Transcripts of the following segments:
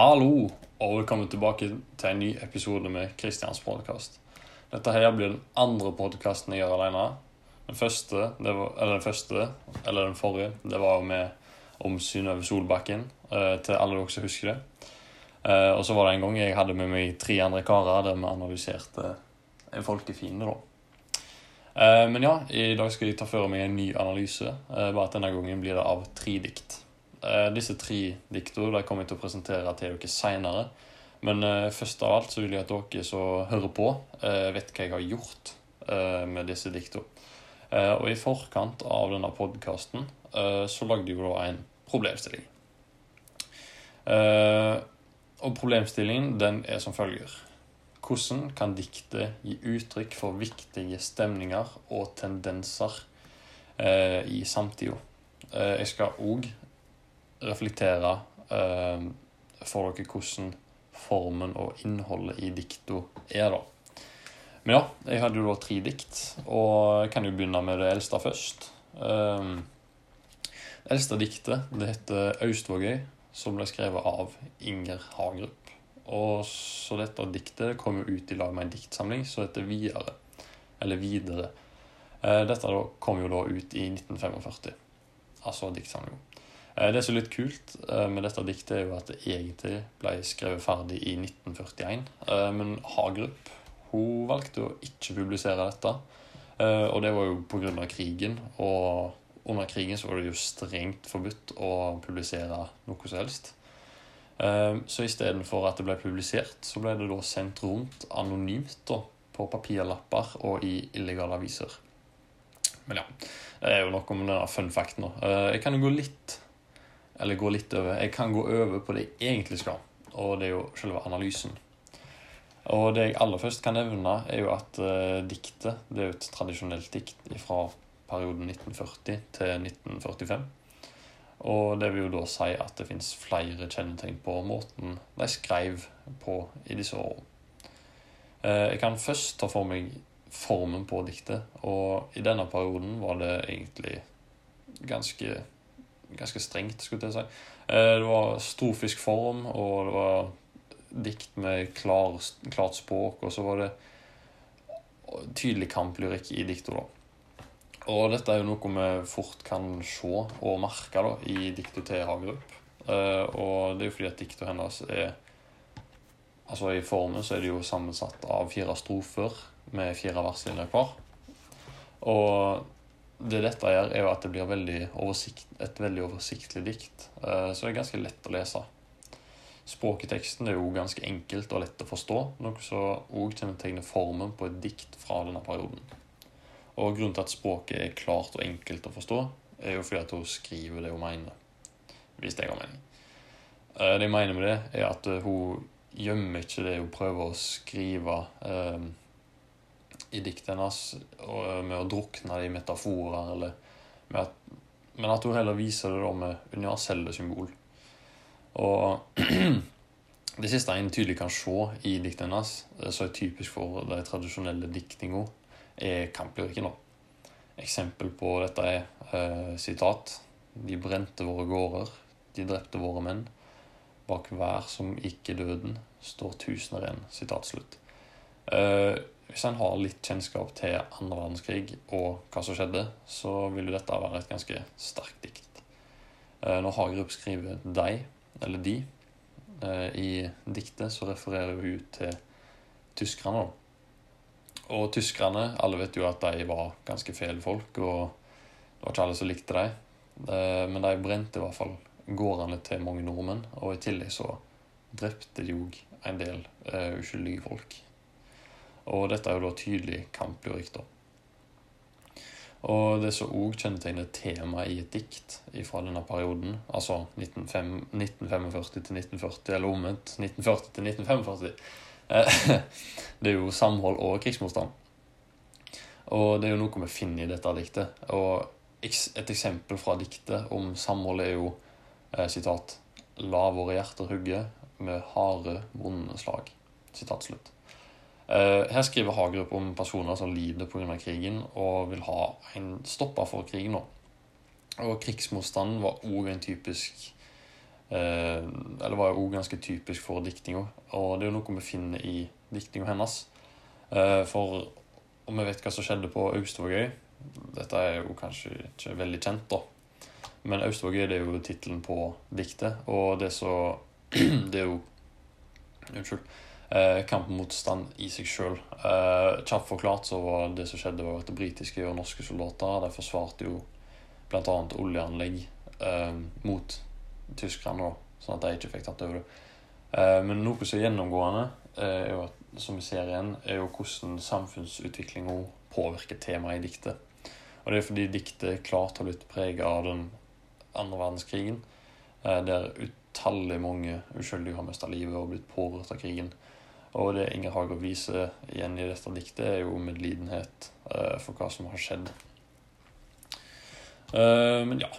Hallo, og velkommen tilbake til en ny episode med Kristians podkast. Dette her blir den andre podkasten jeg gjør alene. Den første, var, eller den første, eller den forrige, det var med om Synnøve Solbakken, eh, til alle dere som husker det. Eh, og så var det en gang jeg hadde med meg tre andre karer der vi analyserte en folkefiende, da. Eh, men ja, i dag skal jeg ta for meg en ny analyse, bare at denne gangen blir det av tre dikt. Eh, disse tre diktene kommer jeg til å presentere til dere seinere. Men eh, først av alt så vil jeg at dere som hører på, eh, vet hva jeg har gjort med disse diktene. og i forkant av denne podkasten så lagde jeg jo da en problemstilling. og problemstillingen den er som følger. Hvordan kan diktet gi uttrykk for viktige stemninger og tendenser i samtida? jeg skal òg reflektere eh, for dere hvordan formen og innholdet i dikta er, da. Men ja, jeg hadde jo da tre dikt, og jeg kan jo begynne med det eldste først. Eh, det eldste diktet det heter 'Austvågøy', som ble skrevet av Inger Hagerup. Og så dette diktet kom jo ut i lag med en diktsamling som heter 'Videre'. Eller 'Videre'. Eh, dette kom jo da ut i 1945, altså diktsamlinga. Eh, det som er litt kult eh, med dette diktet, er jo at det egentlig ble skrevet ferdig i 1941. Eh, men Hagerup hun valgte å ikke publisere dette. Og det var jo pga. krigen. Og under krigen så var det jo strengt forbudt å publisere noe som helst. Så istedenfor at det ble publisert, så ble det da sendt rundt anonymt da, på papirlapper og i illegale aviser. Men ja, det er jo noe om denne fun facten. Jeg kan jo gå litt eller gå litt over Jeg kan gå over på det jeg egentlig skal, og det er jo selve analysen. Og det jeg aller først kan nevne, er jo at eh, diktet det er jo et tradisjonelt dikt fra perioden 1940 til 1945. Og det vil jo da si at det fins flere kjennetegn på måten de skrev på i disse årene. Uh, jeg kan først ta for meg formen på diktet, og i denne perioden var det egentlig ganske ganske strengt, skulle jeg si. Eh, det var strofisk form, og det var dikt med klar, klart språk, og så var det tydelig kamplyrikk i diktet. da. Og dette er jo noe vi fort kan se og merke da, i diktet til Hagerup. Eh, og det er jo fordi at diktet hennes er Altså I formen så er det jo sammensatt av fire strofer med fire verslinjer hver. Og det dette gjør, er jo at det blir veldig et veldig oversiktlig dikt. Eh, så det er ganske lett å lese. Språket i teksten er jo ganske enkelt og lett å forstå, noe som òg kjennetegner formen på et dikt fra denne perioden. Og Grunnen til at språket er klart og enkelt å forstå, er jo fordi at hun skriver det hun mener. Hvis det har mening. Eh, det jeg mener med det, er at hun gjemmer ikke det hun prøver å skrive eh, i diktene hennes med å drukne det i metaforer, eller at, men at hun heller viser det da med universelle symbol. Og det siste en tydelig kan se i diktene hennes, som er typisk for de tradisjonelle diktninga, er kamplyrikken. Eksempel på dette er eh, sitat De brente våre gårder, de drepte våre menn. Bak hver som gikk i døden, står tusener igjen. Sitat slutt. Eh, hvis en har litt kjennskap til andre verdenskrig og hva som skjedde, så vil jo dette være et ganske sterkt dikt. Eh, når Hagerup skriver 'deg', eller 'de', eh, i diktet, så refererer hun til tyskerne. Og tyskerne, alle vet jo at de var ganske fæle folk, og det var ikke alle som likte dem. Eh, men de brente i hvert fall gårdene til mange nordmenn, og i tillegg så drepte de òg en del uskyldige folk og dette er jo da tydelig kamplyrikk, da. Og det som òg kjennetegner temaet i et dikt fra denne perioden, altså 1945 til 1940, eller omvendt 1940 til 1945, det er jo samhold og krigsmotstand. Og det er jo noe vi finner i dette diktet. Og et eksempel fra diktet om samhold er jo eh, sitat La våre hjerter hugge med harde, vonde slag. Sitat slutt. Eh, her skriver Hagerup om personer som lider pga. krigen og vil ha en stopper for krigen. nå. Og krigsmotstanden var òg en typisk eh, Eller var òg ganske typisk for diktninga. Og det er jo noe vi finner i diktninga hennes. Eh, for om vi vet hva som skjedde på Austvågøy Dette er jo kanskje ikke veldig kjent, da. Men Austvågøy er jo tittelen på diktet, og det så Det er jo Unnskyld. Eh, kamp i seg sjøl. Eh, kjapt forklart så var det som skjedde, var at britiske og norske soldater de forsvarte jo bl.a. oljeanlegg eh, mot tyskerne, sånn at de ikke fikk tatt over det. Eh, men noe som er gjennomgående, eh, er jo at, som vi ser igjen, er jo hvordan samfunnsutviklinga påvirker temaet i diktet. Og det er fordi diktet klart har blitt preget av den andre verdenskrigen, eh, der utallige mange uskyldige har mista livet og blitt pårørt av krigen. Og det Inger Hager viser igjen i dette diktet, er jo medlidenhet uh, for hva som har skjedd. Uh, men ja,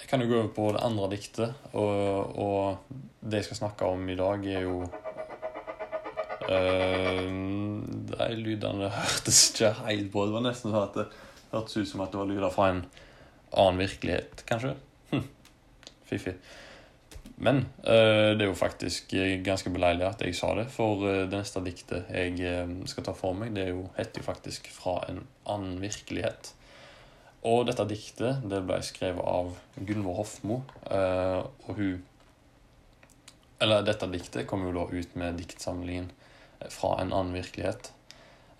jeg kan jo gå over på det andre diktet. Og, og det jeg skal snakke om i dag, er jo uh, De lydene hørtes ikke helt på. Det var nesten sånn at det hørtes ut som at det var lyder fra en annen virkelighet, kanskje. Fiffig. Men uh, det er jo faktisk ganske beleilig at jeg sa det, for uh, det neste diktet jeg skal ta for meg, det er jo, heter jo faktisk 'Fra en annen virkelighet'. Og dette diktet det ble skrevet av Gunvor Hofmo, og hun Eller dette diktet kom jo da ut med diktsamlingen 'Fra en annen virkelighet'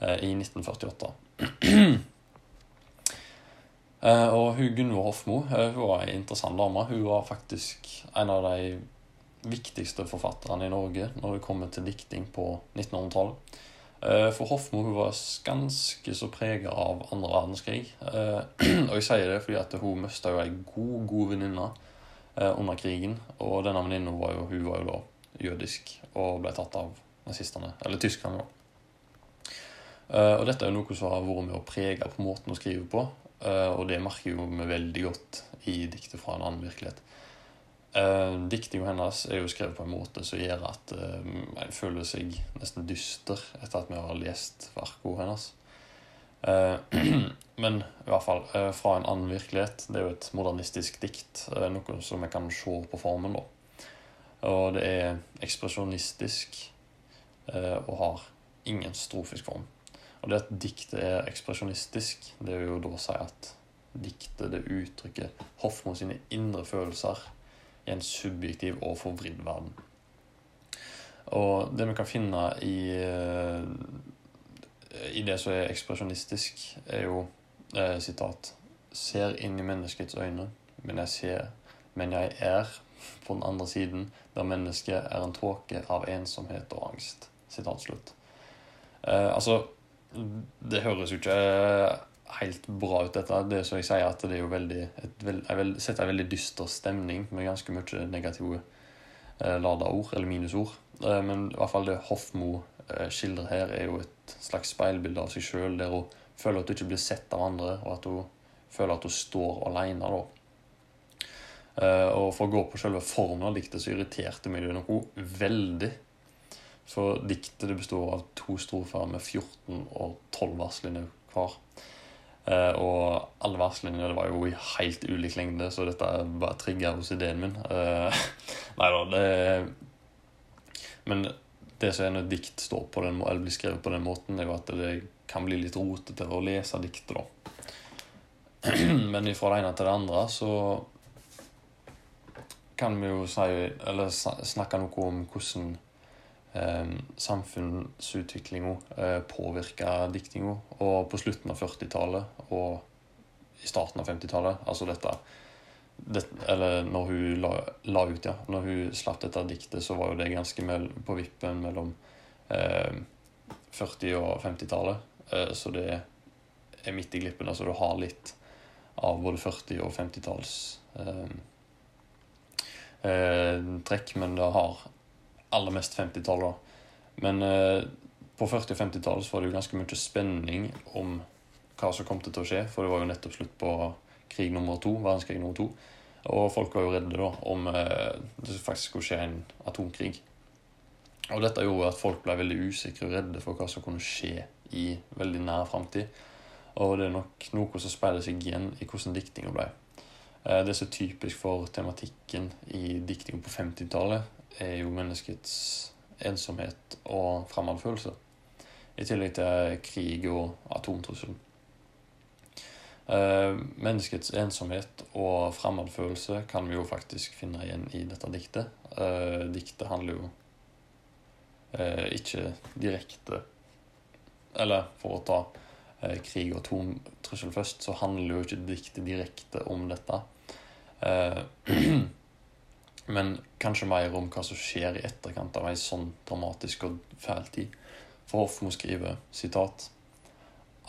i 1948. Uh, og hun Gunvor Hofmo uh, hun var en interessant dame. Hun var faktisk en av de viktigste forfatterne i Norge når det kommer til dikting på 1900-tallet. Uh, for Hofmo hun var ganske så prega av andre verdenskrig. og jeg sier det fordi at hun mista jo ei god, god venninne under krigen. Og denne venninna var jo, var jo da jødisk og ble tatt av nazistene, eller tyskerne. og dette er jo noe som har vært med å prege på måten å skrive på. Uh, og det merker jo vi veldig godt i diktet fra en annen virkelighet. Uh, Diktinga hennes er jo skrevet på en måte som gjør at uh, en føler seg nesten dyster etter at vi har lest verkene hennes. Uh, men i hvert fall fra en annen virkelighet. Det er jo et modernistisk dikt. noe som vi kan se på formen, da. Og det er ekspresjonistisk og har ingen strofisk form. Og det at diktet er ekspresjonistisk, det vil jo da si at diktet det uttrykker Hofmo sine indre følelser i en subjektiv og forvridd verden. Og det vi kan finne i, eh, i det som er ekspresjonistisk, er jo eh, sitat Ser inn i menneskets øyne, men jeg ser, men jeg er på den andre siden, der mennesket er en tåke av ensomhet og angst. Sitat slutt. Eh, altså det høres jo ikke helt bra ut, dette. Det som jeg sier, at det er jo veldig et, Jeg vil sette en veldig dyster stemning med ganske mye negative eh, lada ord, eller minusord. Eh, men i hvert fall det Hofmo eh, skildrer her, er jo et slags speilbilde av seg sjøl, der hun føler at hun ikke blir sett av andre, og at hun føler at hun står alene. da. Uh, og For å gå på selve formen av diktet så irriterte meg det noe veldig for diktet det består av to strofer med 14 og 12 verslinjer hver. Eh, og alle verslinjene var jo i helt ulik lengde, så dette bare trigga hos ideen min. Eh, nei da, det Men det som er når dikt står på den, eller blir skrevet på den måten, er jo at det kan bli litt rotete å lese diktet, da. Men fra det ene til det andre så kan vi jo si, eller snakke noe om hvordan eh, samfunnsutviklinga eh, påvirka diktinga. Og på slutten av 40-tallet og i starten av 50-tallet, altså dette det, Eller når hun la, la, ut, ja. Når hun slapp dette diktet, så var jo det ganske mel, på vippen mellom eh, 40- og 50-tallet. Eh, så det er midt i glippen. Altså du har litt av både 40- og 50-talls eh, eh, trekk, men det har aller mest 50-tallet. Men eh, på 40- og 50-tallet var det jo ganske mye spenning om hva som kom til å skje, for det var jo nettopp slutt på krig nummer to, verdenskrig nummer to. Og folk var jo redde da om eh, det faktisk skulle skje en atomkrig. Og dette gjorde at folk ble veldig usikre og redde for hva som kunne skje i veldig nær framtid. Og det er nok noe som speiler seg igjen i hvordan diktinga ble. Eh, det er så typisk for tematikken i dikting på 50-tallet, er jo menneskets ensomhet og fremmedfølelse. I tillegg til krig og atomtrussel. Eh, menneskets ensomhet og fremmedfølelse kan vi jo faktisk finne igjen i dette diktet. Eh, diktet handler jo ikke direkte Eller for å ta krig og atomtrussel først, så handler jo ikke diktet direkte om dette. Men kanskje mer om hva som skjer i etterkant av ei sånn dramatisk og fæl tid. For Hofmo skriver sitat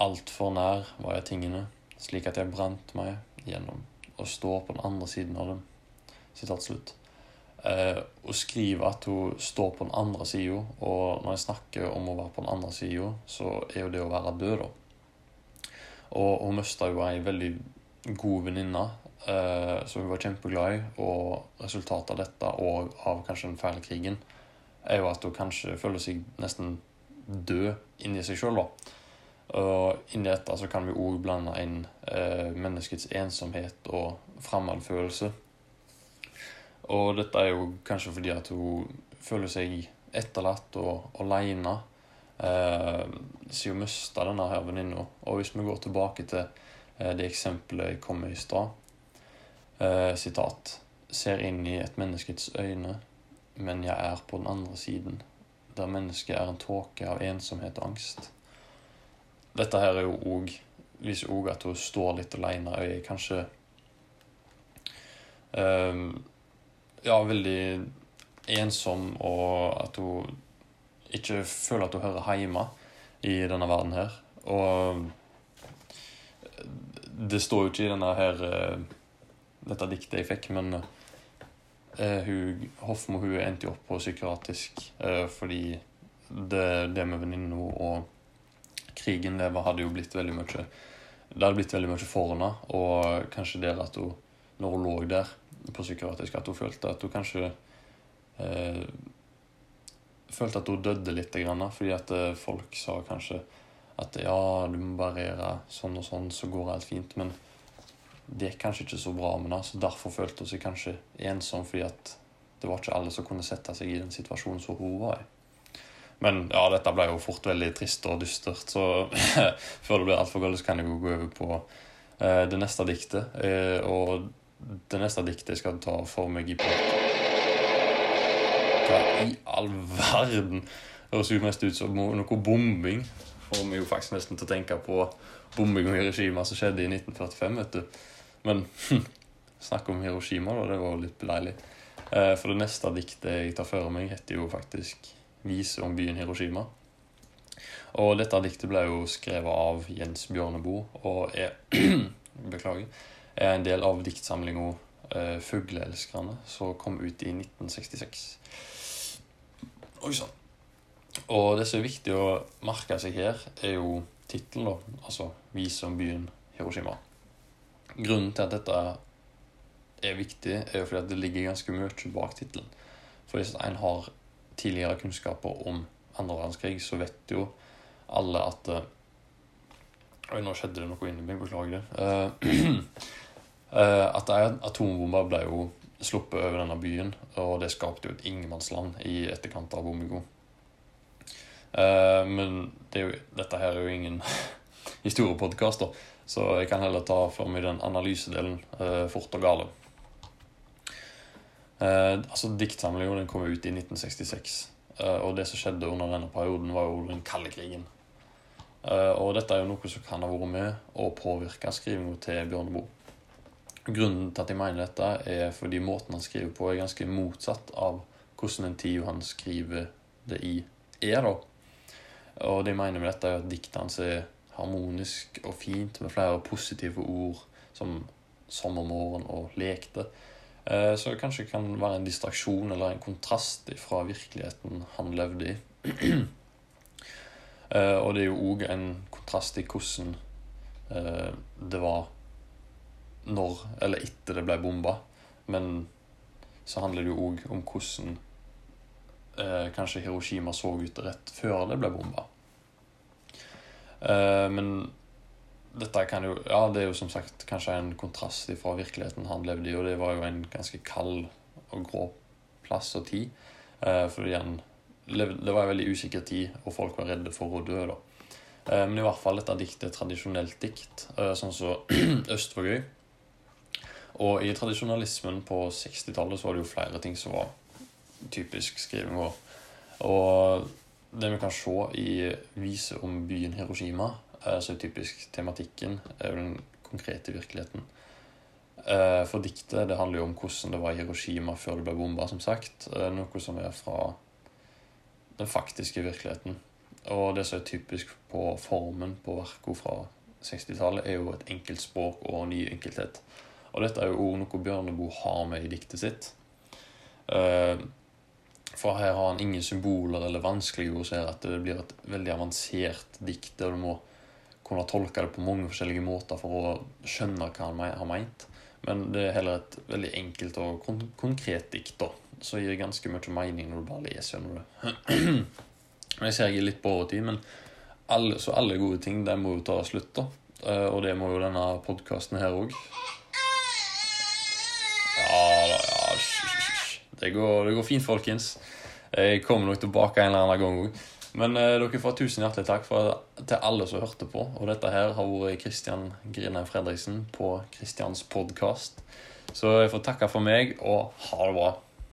Altfor nær var jeg tingene, slik at jeg brant meg gjennom og står på den andre siden av dem. Sitat slutt. Eh, å skrive at hun står på den andre sida, og når jeg snakker om å være på den andre sida, så er jo det å være død, da. Og hun mista jo ei veldig god venninne eh, som hun var kjempeglad i, og resultatet av dette og av kanskje den fæle krigen er jo at hun kanskje føler seg nesten død inni seg sjøl. Og inni dette så kan vi òg blande inn eh, menneskets ensomhet og fremmedfølelse. Og dette er jo kanskje fordi at hun føler seg etterlatt og aleine. Eh, siden hun mista denne her venninna. Og hvis vi går tilbake til det eksempelet jeg kom med i stad eh, Sitat. Ser inn i et menneskets øyne, men jeg er på den andre siden der mennesket er en tåke av ensomhet og angst. Dette her er jo òg viser òg at hun står litt aleine og er kanskje um, Ja, veldig ensom, og at hun ikke føler at hun hører hjemme i denne verden her. Og det står jo ikke i denne her eh, dette diktet jeg fikk, men Eh, hun, Hofmo hun endte jo opp på psykiatrisk eh, fordi det, det med venninna og krigen det hadde jo blitt veldig mye Det hadde blitt veldig mye for henne, og kanskje det at hun, når hun lå der på psykiatrisk, at hun følte at hun kanskje eh, Følte at hun døde litt, fordi at eh, folk sa kanskje at ja, du må bare gjøre sånn og sånn, så går alt fint. men det gikk kanskje ikke så bra med det, så derfor følte hun seg kanskje ensom, fordi at det var ikke alle som kunne sette seg i den situasjonen som hun var i. Men ja, dette ble jo fort veldig trist og dystert, så før det blir altfor galt, så kan jeg jo gå over på eh, det neste diktet. Eh, og det neste diktet jeg skal ta for meg i prat Hva i all verden? Det høres jo mest ut som noe bombing. Får vi jo faktisk nesten til å tenke på Hiroshima som skjedde i 1945, vet du. Men snakk om Hiroshima, da. Det var jo litt beleilig. Eh, for det neste diktet jeg tar for meg, heter jo faktisk 'Vise om byen Hiroshima'. Og dette diktet ble jo skrevet av Jens Bjørneboe og er Beklager. Er en del av diktsamlinga eh, 'Fugleelskerne', som kom ut i 1966. Oi sann. Og det som er viktig å merke seg her, er jo tittelen, altså vi om byen Hiroshima'. Grunnen til at dette er viktig, er jo fordi at det ligger ganske mye bak tittelen. For hvis en har tidligere kunnskaper om andre verdenskrig, så vet jo alle at uh, Oi, nå skjedde det noe inni meg. Beklager det. Uh, at atombomber ble jo sluppet over denne byen, og det skapte jo et ingenmannsland i etterkant av bombinga. Uh, men det jo, dette her er jo ingen historiepodkast. Så jeg kan heller ta for meg den analysedelen uh, fort og gale. Uh, altså Diktsamlingen kom ut i 1966, uh, og det som skjedde under denne perioden, var jo den kalde krigen. Og dette er jo noe som kan ha vært med og påvirka skrivinga til Bjørneboe. Grunnen til at jeg mener dette, er fordi måten han skriver på, er ganske motsatt av hvordan en tid han skriver det i, er. da. Og det jeg mener med dette, er at diktet hans er harmonisk og fint med flere positive ord som sommermorgen og lekte. Eh, så det kanskje kan være en distraksjon eller en kontrast fra virkeligheten han levde i. Eh, og det er jo òg en kontrast i hvordan eh, det var når eller etter det ble bomba. Men så handler det jo òg om hvordan kanskje Hiroshima så ut rett før det ble bomba. Eh, men dette kan jo Ja, det er jo som sagt kanskje en kontrast fra virkeligheten han levde i, og det var jo en ganske kald og grå plass og tid. Eh, for igjen, Det var en veldig usikker tid, og folk var redde for å dø, da. Eh, men i hvert fall dette diktet er tradisjonelt dikt, eh, sånn som så Østvågøy. Og i tradisjonalismen på 60-tallet så var det jo flere ting som var typisk skriving vår. Og det vi kan se i vise om byen Hiroshima, er så typisk tematikken er jo den konkrete virkeligheten. Eh, for diktet det handler jo om hvordan det var i Hiroshima før det ble bomba, som sagt. Eh, noe som er fra den faktiske virkeligheten. Og det som er typisk på formen på verkene fra 60-tallet, er jo et enkelt språk og ny enkelthet. Og dette er jo òg noe Bjørneboe har med i diktet sitt. For her har han ingen symboler eller vanskelige ord, så at det blir et veldig avansert dikt. Og du må kunne tolke det på mange forskjellige måter for å skjønne hva han har meint. Men det er heller et veldig enkelt og kon konkret dikt, da. Så gir ganske mye mening når du bare leser gjennom det. jeg ser jeg er litt på overtid, men alle, så alle gode ting, de må jo ta slutt, da. Eh, og det må jo denne podkasten her òg. Det går, det går, fint, folkens. Jeg kommer nok tilbake en eller annen gang òg. Men eh, dere får tusen hjertelig takk for, til alle som hørte på. Og dette her har vært Kristian Grinheim Fredriksen på Kristians podkast. Så jeg får takke for meg, og ha det bra.